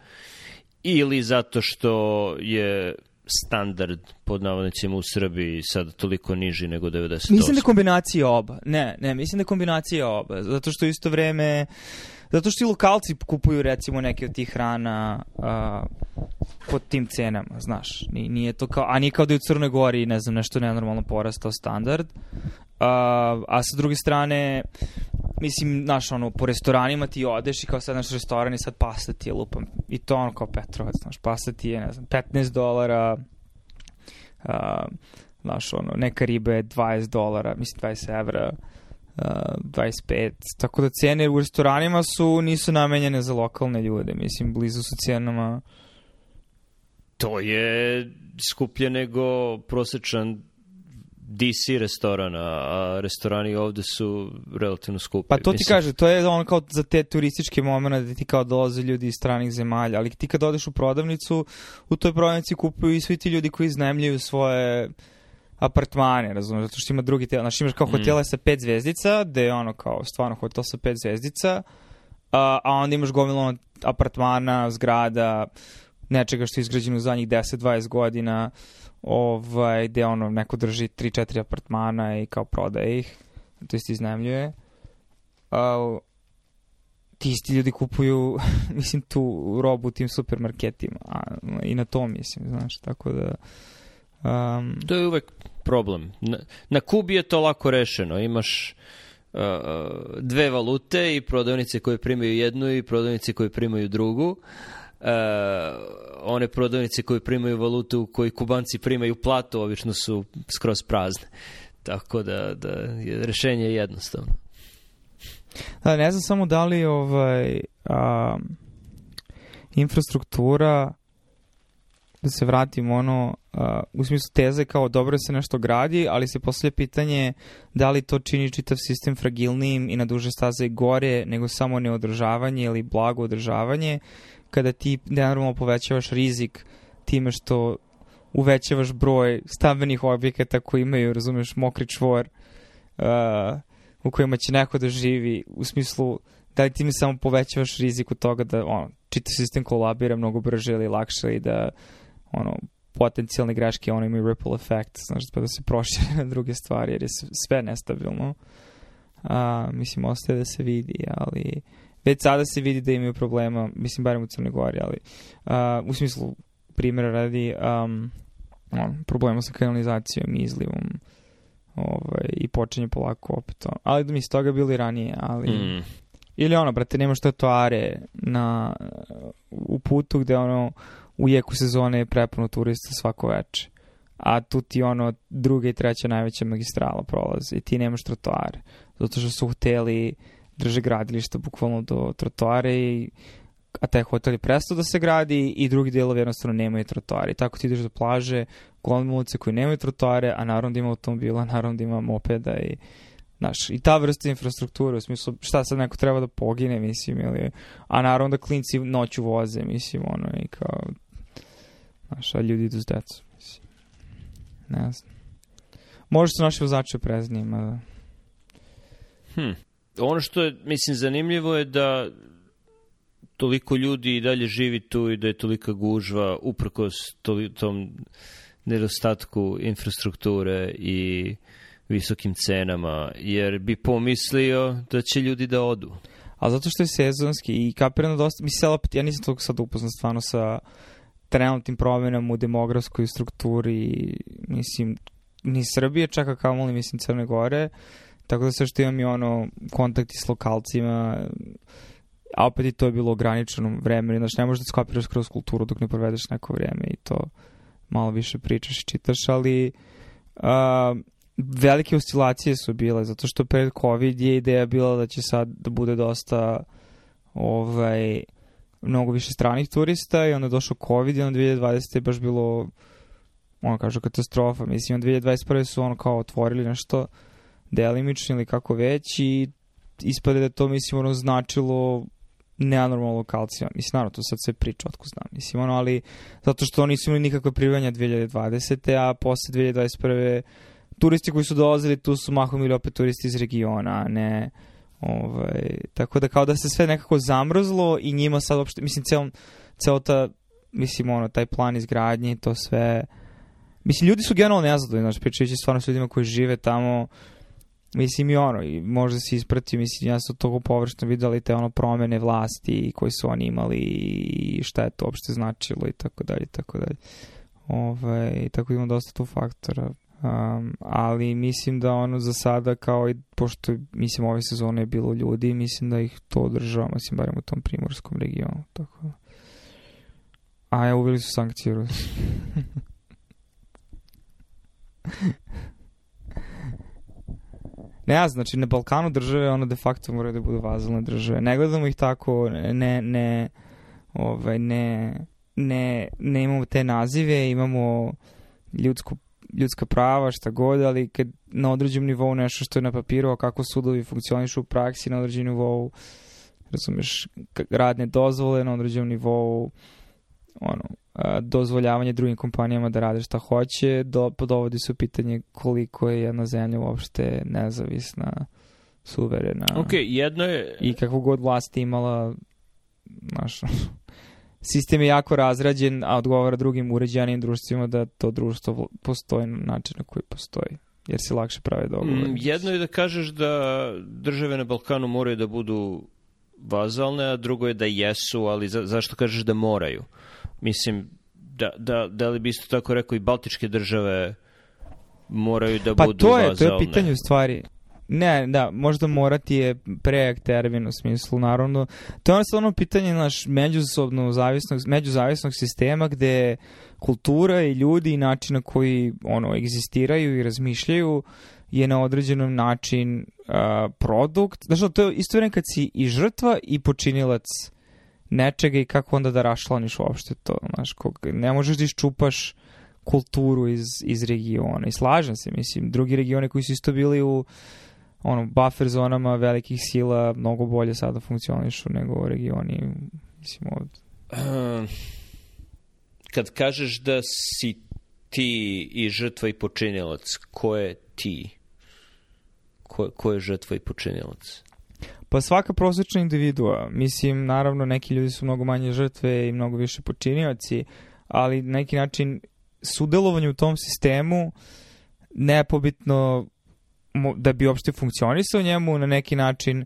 ili zato što je standard pod navodnicima u Srbiji sad toliko niži nego 98. Mislim da je kombinacija oba. Ne, ne, mislim da je kombinacija oba. Zato što isto vreme... Zato što i lokalci kupuju recimo neke od tih hrana uh, pod tim cenama, znaš. Ni- Nije to kao, a nije kao da je u Crnoj Gori, ne znam, nešto nenormalno porastao standard. Uh, a sa druge strane, mislim, znaš, ono, po restoranima ti odeš i kao sad naš restoran i sad pasta ti je lupam. I to ono kao Petrovac, znaš, pasta ti je, ne znam, 15 dolara, uh, znaš, ono, neka riba je 20 dolara, mislim 20 evra, uh, 25, tako da cene u restoranima su, nisu namenjene za lokalne ljude, mislim, blizu su cenama, To je skuplje nego prosečan DC restoran, a- restorani ovde su relativno skupi. Pa to ti Mislim, kaže, to je ono kao za te turističke momente da ti kao dolaze ljudi iz stranih zemalja, ali ti kad odeš u prodavnicu, u toj prodavnici kupuju i svi ti ljudi koji iznajmljuju svoje apartmane, razumiješ, zato što ima drugi tel, znači imaš kao Mm. hotele sa pet zvezdica, gde je ono kao stvarno hotel sa pet zvezdica, a, a onda imaš gomilu ono apartmana, zgrada, nečega što je izgrađeno u zadnjih 10-20 godina, ovaj, gde ono neko drži 3-4 apartmana i kao prodaje ih, to jest iznajmljuje. A, ti isti ljudi kupuju, mislim, tu robu u tim supermarketima a, i na to mislim, znaš, tako da... Um, To je uvek problem. Na, na Kubi je to lako rešeno. Imaš uh, dve valute i prodavnice koje primaju jednu i prodavnice koje primaju drugu. Uh, one prodavnice koje primaju valutu koji kubanci primaju platu obično su skroz prazne. Tako da, da je rešenje je jednostavno. Da, ne znam samo da li ovaj, a, infrastruktura da se vratim ono a, u smislu teze kao dobro se nešto gradi, ali se postavlja pitanje da li to čini čitav sistem fragilnijim i na duže staze gore nego samo neodržavanje ili blago održavanje kada ti nenormalno povećavaš rizik time što uvećavaš broj stambenih objekata koji imaju, razumeš, mokri čvor uh, u kojima će neko da živi, u smislu da li ti mi samo povećavaš riziku toga da ono, čitav sistem kolabira mnogo brže ili lakše i da ono, potencijalne greške ono imaju ripple effect, znaš, pa da se prošire na druge stvari, jer je sve nestabilno. A, mislim, ostaje da se vidi, ali već sada se vidi da imaju problema, mislim, barem u Crnoj Gori, ali a, u smislu primjera radi um, on, problema sa kanalizacijom i izlivom ovaj, i počinje polako opet on. Ali da mi toga bili ranije, ali... Mm. Ili ono, brate, nemaš are na, u putu gde ono u jeku sezone je prepuno turista svako veče. A tu ti ono druga i treća najveća magistrala prolazi i ti nemaš trotoare. Zato što su hoteli drže gradilišta bukvalno do trotoare i a taj hotel je prestao da se gradi i drugi delovi jednostavno nemaju trotoare. Tako ti ideš do plaže, golim ulice koji nemaju trotoare, a naravno da ima automobila, naravno da ima mopeda i Znaš, i ta vrsta infrastrukture, u smislu šta sad neko treba da pogine, mislim, ili, a naravno da klinci noću voze, mislim, ono, i kao, znaš, a ljudi idu s decu, mislim. Ne znam. Možda su naši vozači oprezniji, mada... Hm. Ono što je, mislim, zanimljivo je da toliko ljudi i dalje živi tu i da je tolika gužva uprkos tom nedostatku infrastrukture i visokim cenama, jer bi pomislio da će ljudi da odu. A zato što je sezonski i kapiram da dosta, mislim, opet, ja nisam toliko sad upoznan stvarno sa trenutnim promenama u demografskoj strukturi, mislim, ni Srbije, čak kao moli, mislim, Crne Gore, tako da sve što imam i ono, kontakti s lokalcima, a opet i to je bilo ograničeno vreme, znači ne možeš da skopiraš kroz kulturu dok ne provedeš neko vreme i to malo više pričaš i čitaš, ali uh, velike oscilacije su bile, zato što pred COVID je ideja bila da će sad da bude dosta ovaj, mnogo više stranih turista i onda došao COVID i onda 2020. je baš bilo ono kažu katastrofa. Mislim, 2021. su ono kao otvorili nešto delimično ili kako već i ispade da to, mislim, ono značilo neanormalno lokalcija. Mislim, naravno, to sad sve priča, otko znam. Mislim, ono, ali zato što oni su imali nikakve privanja 2020. a posle 2021 turisti koji su dolazili tu su mahom ili opet turisti iz regiona, ne ovaj, tako da kao da se sve nekako zamrzlo i njima sad uopšte, mislim, cel, cel ta, mislim, ono, taj plan izgradnje i to sve, mislim, ljudi su generalno nezadovoljni, znači, pričajući stvarno s ljudima koji žive tamo, mislim i ono, i možda se isprati, mislim, ja sam togo površno videli te ono promene vlasti koje su oni imali i šta je to uopšte značilo i tako dalje, i tako dalje. Ove, tako da ima dosta tu faktora. Um, ali mislim da ono za sada kao i pošto mislim ove sezone je bilo ljudi mislim da ih to održava mislim barem u tom primorskom regionu tako a ja uveli su sankcije ne ja znači na Balkanu države ono de facto moraju da budu vazalne države. Ne gledamo ih tako ne ne ovaj ne ne ne imamo te nazive imamo ljudsku ljudska prava, šta god, ali kad na određenom nivou nešto što je na papiru, a kako sudovi funkcionišu u praksi na određenom nivou, razumeš, radne dozvole na određenom nivou, ono, dozvoljavanje drugim kompanijama da rade šta hoće, do, dovodi se u pitanje koliko je jedna zemlja uopšte nezavisna, suverena. Ok, jedno je... I kakvu god vlast imala, znaš, sistem je jako razrađen, a odgovara drugim uređenim društvima da to društvo postoji na način na koji postoji jer se lakše prave dogovore. Mm, jedno je da kažeš da države na Balkanu moraju da budu vazalne, a drugo je da jesu, ali za, zašto kažeš da moraju? Mislim, da, da, da li bi isto tako rekao i baltičke države moraju da pa budu to je, vazalne? To je pitanje u stvari. Ne, da, možda morati je prejak termin u smislu, naravno. To je ono stvarno pitanje naš međusobno zavisnog, međuzavisnog sistema gde kultura i ljudi i način na koji ono, egzistiraju i razmišljaju je na određenom način uh, produkt. Znaš, to je isto vreme kad si i žrtva i počinilac nečega i kako onda da rašlaniš uopšte to. Znaš, kog, ne možeš da iščupaš kulturu iz, iz regiona. I slažem se, mislim, drugi regioni koji su isto bili u ono, buffer zonama velikih sila mnogo bolje sada funkcionišu nego regioni, mislim, ovde. Uh, kad kažeš da si ti i žrtva i počinilac, ko je ti? Ko, ko je žrtva i počinilac? Pa svaka prosječna individua, mislim, naravno neki ljudi su mnogo manje žrtve i mnogo više počinioci, ali na neki način sudelovanje u tom sistemu nepobitno da bi uopšte funkcionisao njemu na neki način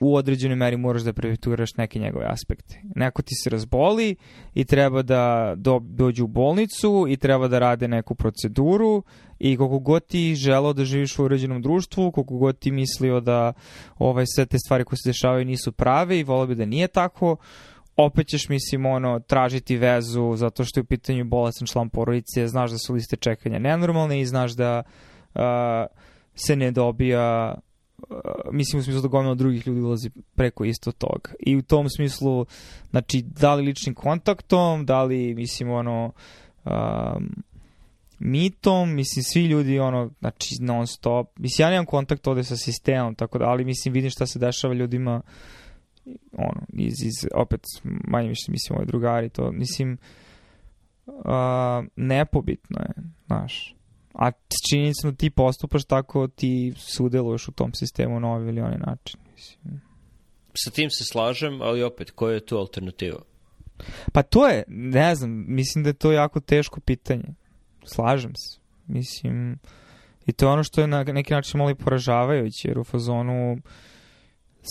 u određenoj meri moraš da previturaš neke njegove aspekte. Neko ti se razboli i treba da do, dođe u bolnicu i treba da rade neku proceduru i koliko god ti želao da živiš u uređenom društvu, koliko god ti mislio da ovaj, sve te stvari koje se dešavaju nisu prave i volio bi da nije tako, opet ćeš, mislim, ono, tražiti vezu zato što je u pitanju bolesan član porodice, znaš da su liste čekanja nenormalne i znaš da uh, se ne dobija mislim u smislu da gomila drugih ljudi ulazi preko isto toga. I u tom smislu, znači, da li ličnim kontaktom, da li, mislim, ono, um, mitom, mislim, svi ljudi, ono, znači, non stop. Mislim, ja nemam kontakt ovde sa sistemom, tako da, ali, mislim, vidim šta se dešava ljudima, ono, iz, iz opet, manje više, mislim, ovi drugari, to, mislim, uh, nepobitno je, znaš a činjenicno ti postupaš tako, ti sudeluješ u tom sistemu na ovaj ili onaj način. Mislim. Sa tim se slažem, ali opet, koja je tu alternativa? Pa to je, ne znam, mislim da je to jako teško pitanje. Slažem se. Mislim, i to je ono što je na neki način malo i poražavajuće, jer u fazonu,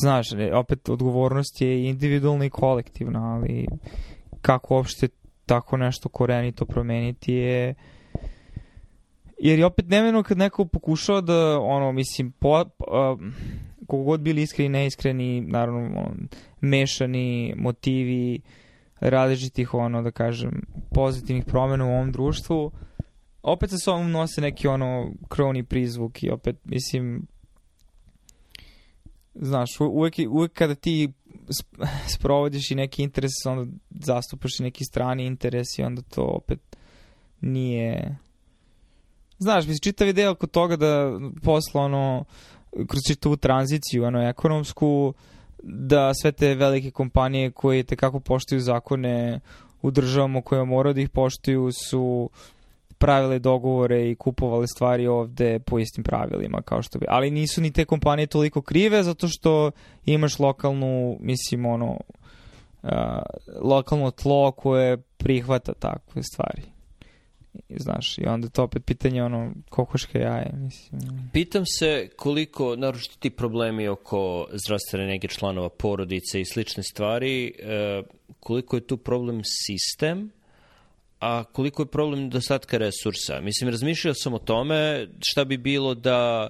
znaš, opet odgovornost je individualna i kolektivna, ali kako uopšte tako nešto korenito promeniti je Jer je opet nemeno kad neko pokušao da, ono, mislim, po, uh, kogo god bili iskreni, neiskreni, naravno, ono, mešani motivi različitih, ono, da kažem, pozitivnih promena u ovom društvu, opet sa sobom nose neki, ono, krovni prizvuk i opet, mislim, znaš, uvek, uvek kada ti sprovodiš i neki interes, onda zastupaš i neki strani interes i onda to opet nije Znaš, mislim, čitav ideja oko toga da posla, ono, kroz čitavu tranziciju, ono, ekonomsku, da sve te velike kompanije koje te kako poštuju zakone u državama koje moraju da ih poštuju su pravile dogovore i kupovale stvari ovde po istim pravilima kao što bi. Ali nisu ni te kompanije toliko krive zato što imaš lokalnu, mislim, ono, uh, lokalno tlo koje prihvata takve stvari znaš, i onda to opet pitanje ono, kokoške jaje, mislim. Pitam se koliko, naročito ti problemi oko zdravstvene nege članova porodice i slične stvari, e, koliko je tu problem sistem, a koliko je problem nedostatka resursa. Mislim, razmišljao sam o tome šta bi bilo da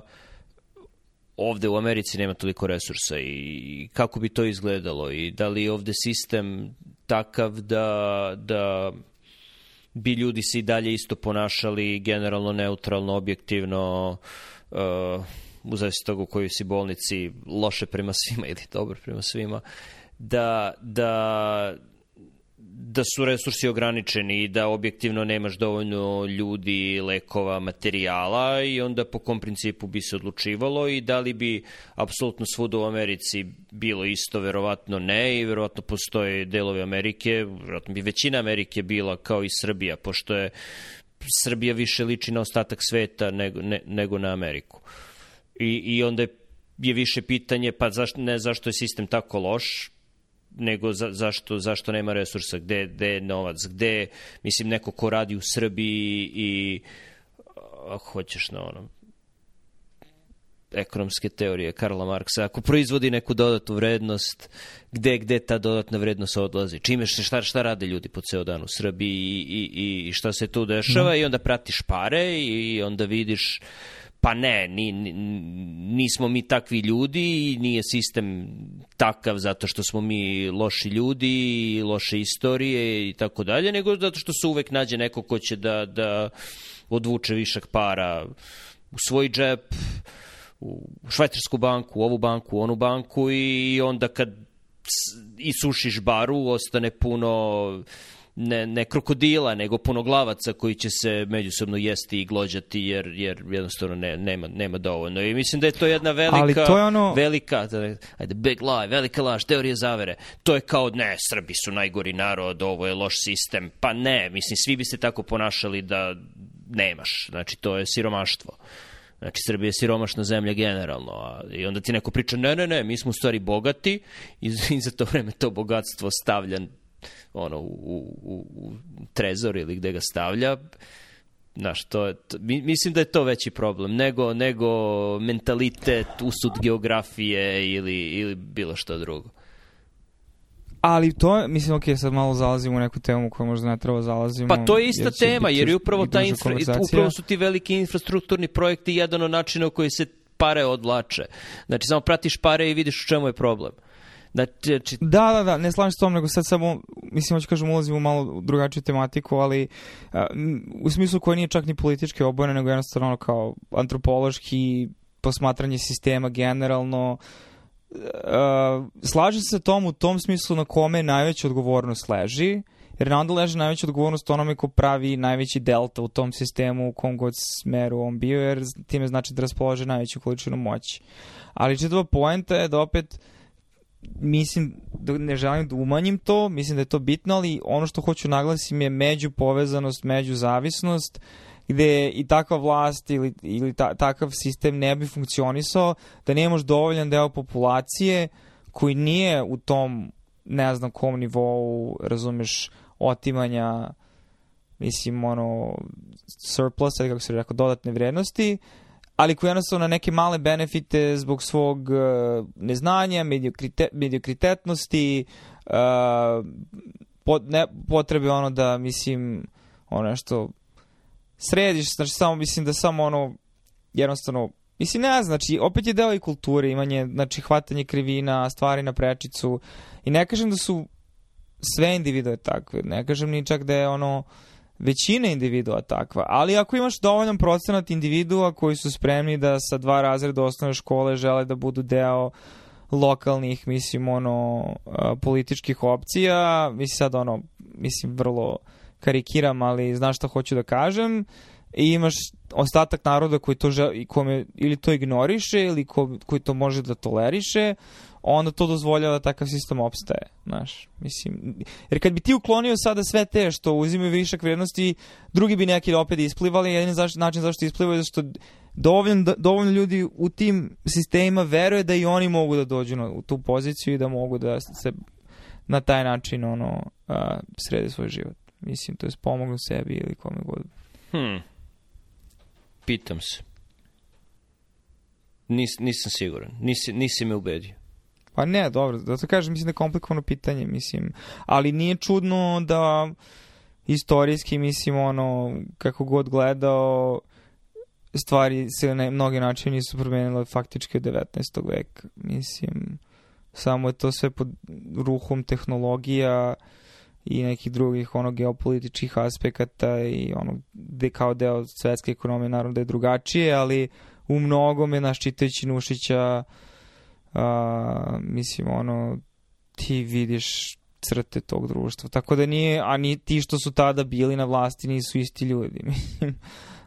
ovde u Americi nema toliko resursa i kako bi to izgledalo i da li je ovde sistem takav da, da bi ljudi se i dalje isto ponašali generalno neutralno, objektivno, uh, u zavisnosti toga u kojoj si bolnici, loše prema svima ili dobro prema svima, da, da da su resursi ograničeni i da objektivno nemaš dovoljno ljudi, lekova, materijala i onda po kom principu bi se odlučivalo i da li bi apsolutno svuda u Americi bilo isto, verovatno ne i verovatno postoje delovi Amerike, verovatno bi većina Amerike bila kao i Srbija, pošto je Srbija više liči na ostatak sveta nego, ne, nego na Ameriku. I, i onda je, više pitanje, pa zašto, ne zašto je sistem tako loš, nego za, zašto, zašto nema resursa, gde, gde je novac, gde, mislim, neko ko radi u Srbiji i ako hoćeš na ono, ekonomske teorije Karla Marksa, ako proizvodi neku dodatnu vrednost, gde, gde ta dodatna vrednost odlazi, čime se, šta, šta rade ljudi po ceo dan u Srbiji i, i, i šta se tu dešava mm. i onda pratiš pare i onda vidiš uh, pa ne, ni, nismo mi takvi ljudi i nije sistem takav zato što smo mi loši ljudi, loše istorije i tako dalje, nego zato što se uvek nađe neko ko će da, da odvuče višak para u svoj džep, u švajcarsku banku, u ovu banku, u onu banku i onda kad isušiš baru, ostane puno ne, ne krokodila, nego punoglavaca koji će se međusobno jesti i glođati jer, jer jednostavno ne, nema, nema dovoljno. I mislim da je to jedna velika, Ali to je ono... velika, da ajde, big lie, velika laž, teorija zavere. To je kao, ne, Srbi su najgori narod, ovo je loš sistem. Pa ne, mislim, svi bi se tako ponašali da nemaš. Znači, to je siromaštvo. Znači, Srbija je siromašna zemlja generalno. A, I onda ti neko priča, ne, ne, ne, mi smo u stvari bogati i, i za to vreme to bogatstvo stavlja ono, u, u, u trezor ili gde ga stavlja. Znaš, to to, mislim da je to veći problem nego, nego mentalitet, usud geografije ili, ili bilo što drugo. Ali to, mislim, ok, sad malo zalazimo u neku temu koju možda ne treba zalazimo. Pa to je ista jer tema, jer je upravo, ta infra, upravo su ti veliki infrastrukturni projekti jedan od načina u koji se pare odlače. Znači, samo pratiš pare i vidiš u čemu je problem. Znači... Da, da, da, ne slažem s tom, nego sad samo, mislim, hoću kažem, ulazimo u malo drugačiju tematiku, ali uh, u smislu koji nije čak ni politički obojeno, nego jednostavno ono kao antropološki posmatranje sistema generalno, uh, slaže se tom u tom smislu na kome najveća odgovornost leži, jer onda leži najveća odgovornost onome ko pravi najveći delta u tom sistemu u kom god smeru on bio, jer time znači da raspolože najveću količinu moći. Ali četava poenta je da opet mislim, da ne želim da umanjim to, mislim da je to bitno, ali ono što hoću naglasim je među povezanost, među zavisnost, gde i takva vlast ili, ili ta, takav sistem ne bi funkcionisao, da nemaš dovoljan deo populacije koji nije u tom, ne znam kom nivou, razumeš, otimanja, mislim, ono, surplus, kako se rekao, dodatne vrednosti, ali koji jednostavno neke male benefite zbog svog uh, neznanja, mediokrite, mediokritetnosti, uh, pot, ne, potrebe ono da, mislim, ono nešto središ, znači samo mislim da samo ono jednostavno Mislim, ne znači, opet je deo i kulture, imanje, znači, hvatanje krivina, stvari na prečicu. I ne kažem da su sve individue takve, ne kažem ni čak da je ono, uh, većina individua takva, ali ako imaš dovoljan procenat individua koji su spremni da sa dva razreda osnovne škole žele da budu deo lokalnih, mislim, ono, političkih opcija, mislim sad, ono, mislim, vrlo karikiram, ali znaš šta hoću da kažem, i imaš ostatak naroda koji to žele, kome, ili to ignoriše, ili ko, koji to može da toleriše, onda to dozvoljava da takav sistem opstaje, znaš, mislim, jer kad bi ti uklonio sada sve te što uzimaju višak vrednosti, drugi bi neki opet isplivali, jedini zaš, način zašto isplivaju je zašto dovoljno, dovoljno ljudi u tim sistemima veruje da i oni mogu da dođu na, u tu poziciju i da mogu da se na taj način ono a, srede svoj život. Mislim, to je pomognu sebi ili kome god. Hmm. Pitam se. Nis, nisam siguran. Nisi, nisi me ubedio. Pa ne, dobro, da to kažem, mislim da je komplikovano pitanje, mislim, ali nije čudno da istorijski, mislim, ono, kako god gledao, stvari se na mnogi načini nisu promenile faktički od 19. veka. Mislim, samo je to sve pod ruhom tehnologija i nekih drugih ono geopolitičkih aspekata i ono de, kao deo svetske ekonomije naravno da je drugačije, ali u mnogome naš čitajući Nušića uh, a, mislim, ono, ti vidiš crte tog društva. Tako da nije, a ni ti što su tada bili na vlasti nisu isti ljudi.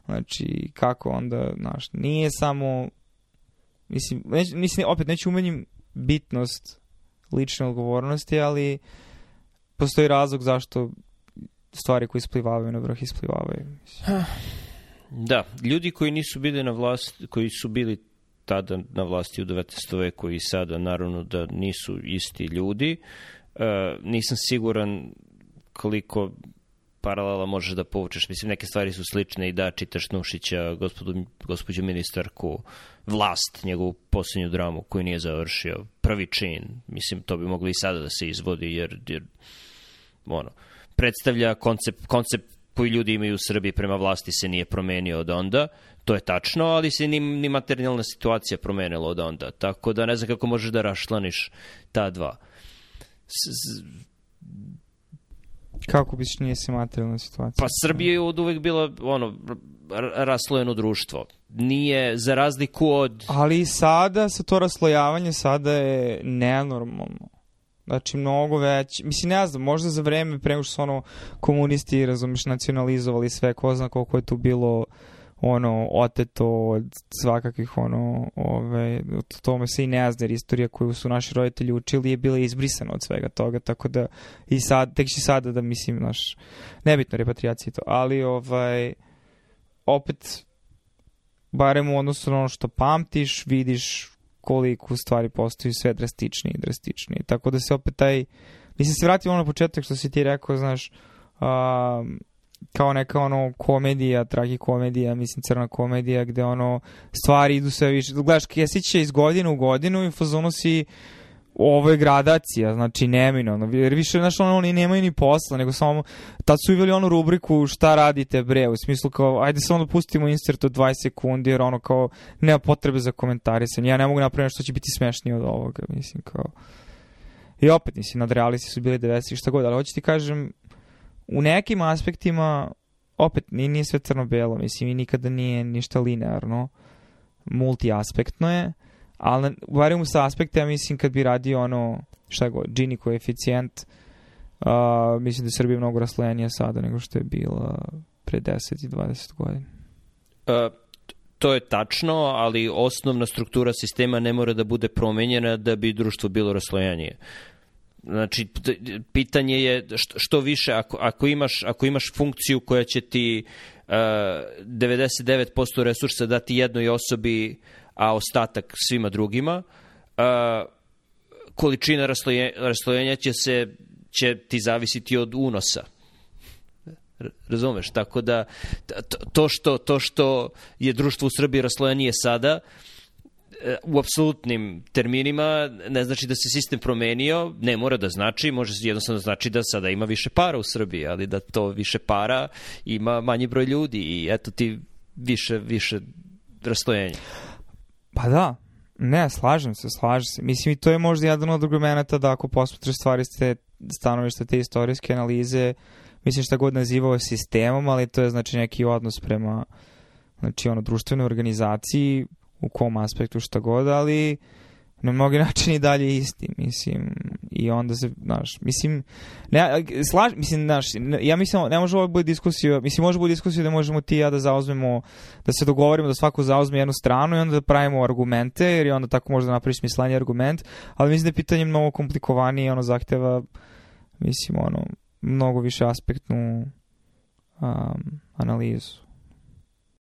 Znači, kako onda, znaš, nije samo, mislim, neć, mislim opet neću umenjim bitnost lične odgovornosti, ali postoji razlog zašto stvari koje isplivavaju na vrh isplivavaju. Mislim. Da, ljudi koji nisu bili na vlast, koji su bili tada na vlasti u 19. veku i sada naravno da nisu isti ljudi. E, nisam siguran koliko paralela možeš da povučeš. Mislim, neke stvari su slične i da čitaš Nušića, gospodu, gospođu ministarku, vlast, njegovu posljednju dramu koju nije završio, prvi čin. Mislim, to bi moglo i sada da se izvodi, jer, jer ono, predstavlja koncept, koncept koji ljudi imaju u Srbiji prema vlasti se nije promenio od onda. To je tačno, ali se ni, ni materijalna situacija promenila od onda. Tako da ne znam kako možeš da rašlaniš ta dva. S, Kako biš nije se materijalna situacija? Pa Srbija je od uvek bila ono, raslojeno društvo. Nije za razliku od... Ali sada se to raslojavanje sada je nenormalno. Znači, mnogo već, mislim, ne znam, možda za vreme pre nego što su ono komunisti, razumiješ, nacionalizovali sve, ko zna koliko je tu bilo ono, oteto od svakakvih, ono, ove, od tome se i ne zna, jer istorija koju su naši roditelji učili je bila izbrisana od svega toga, tako da i sad, tek će sada da, mislim, naš, nebitno repatriacija to, ali, ovaj, opet, barem u odnosu na ono što pamtiš, vidiš koliko stvari postaju sve drastičnije i drastičnije. Tako da se opet taj, mislim se vratimo na početak što si ti rekao, znaš, um, kao neka ono komedija, tragikomedija, mislim crna komedija gde ono stvari idu sve više. Gledaš Kesić je iz godine u godinu i fazonu si ovo je gradacija, znači neminovno. Jer više, znaš, ono, oni nemaju ni posla, nego samo, tad su uveli onu rubriku šta radite bre, u smislu kao, ajde samo da pustimo insert od 20 sekundi, jer ono kao, nema potrebe za komentarisanje. Ja ne mogu napraviti nešto će biti smešnije od ovoga, mislim, kao... I opet, mislim, nadrealisti su bili 90 i šta god, ali hoću ti kažem, u nekim aspektima, opet, nije sve crno-belo, mislim, i nikada nije ništa linearno, multiaspektno je, ali barem sa aspekta, ja mislim, kad bi radio ono, šta god, Gini koeficijent, uh, mislim da je Srbija mnogo raslojenija sada nego što je bila pre 10 i 20 godina. Uh, to je tačno, ali osnovna struktura sistema ne mora da bude promenjena da bi društvo bilo raslojenije. Znači, pitanje je što više, ako, ako, imaš, ako imaš funkciju koja će ti uh, 99% resursa dati jednoj osobi, a ostatak svima drugima, uh, količina rasloje, raslojenja će se će ti zavisiti od unosa. Razumeš? Tako da to što, to što je društvo u Srbiji raslojenije sada, u apsolutnim terminima ne znači da se sistem promenio, ne mora da znači, može jednostavno znači da sada ima više para u Srbiji, ali da to više para ima manji broj ljudi i eto ti više, više rastojenja. Pa da, ne, slažem se, slažem se. Mislim i to je možda jedan od argumenta da ako posmatraš stvari ste stanovište te istorijske analize, mislim šta god nazivao sistemom, ali to je znači neki odnos prema znači ono društvenoj organizaciji u kom aspektu šta god, ali na mnogi načini dalje isti, mislim, i onda se, znaš, mislim, ne, slaž, mislim, znaš, ja mislim, ne može ovo biti diskusija, mislim, može biti diskusija da možemo ti i ja da zauzmemo, da se dogovorimo da svako zauzme jednu stranu i onda da pravimo argumente, jer je onda tako može da napraviš smislanje argument, ali mislim da je pitanje mnogo komplikovanije i ono zahteva, mislim, ono, mnogo više aspektnu um, analizu.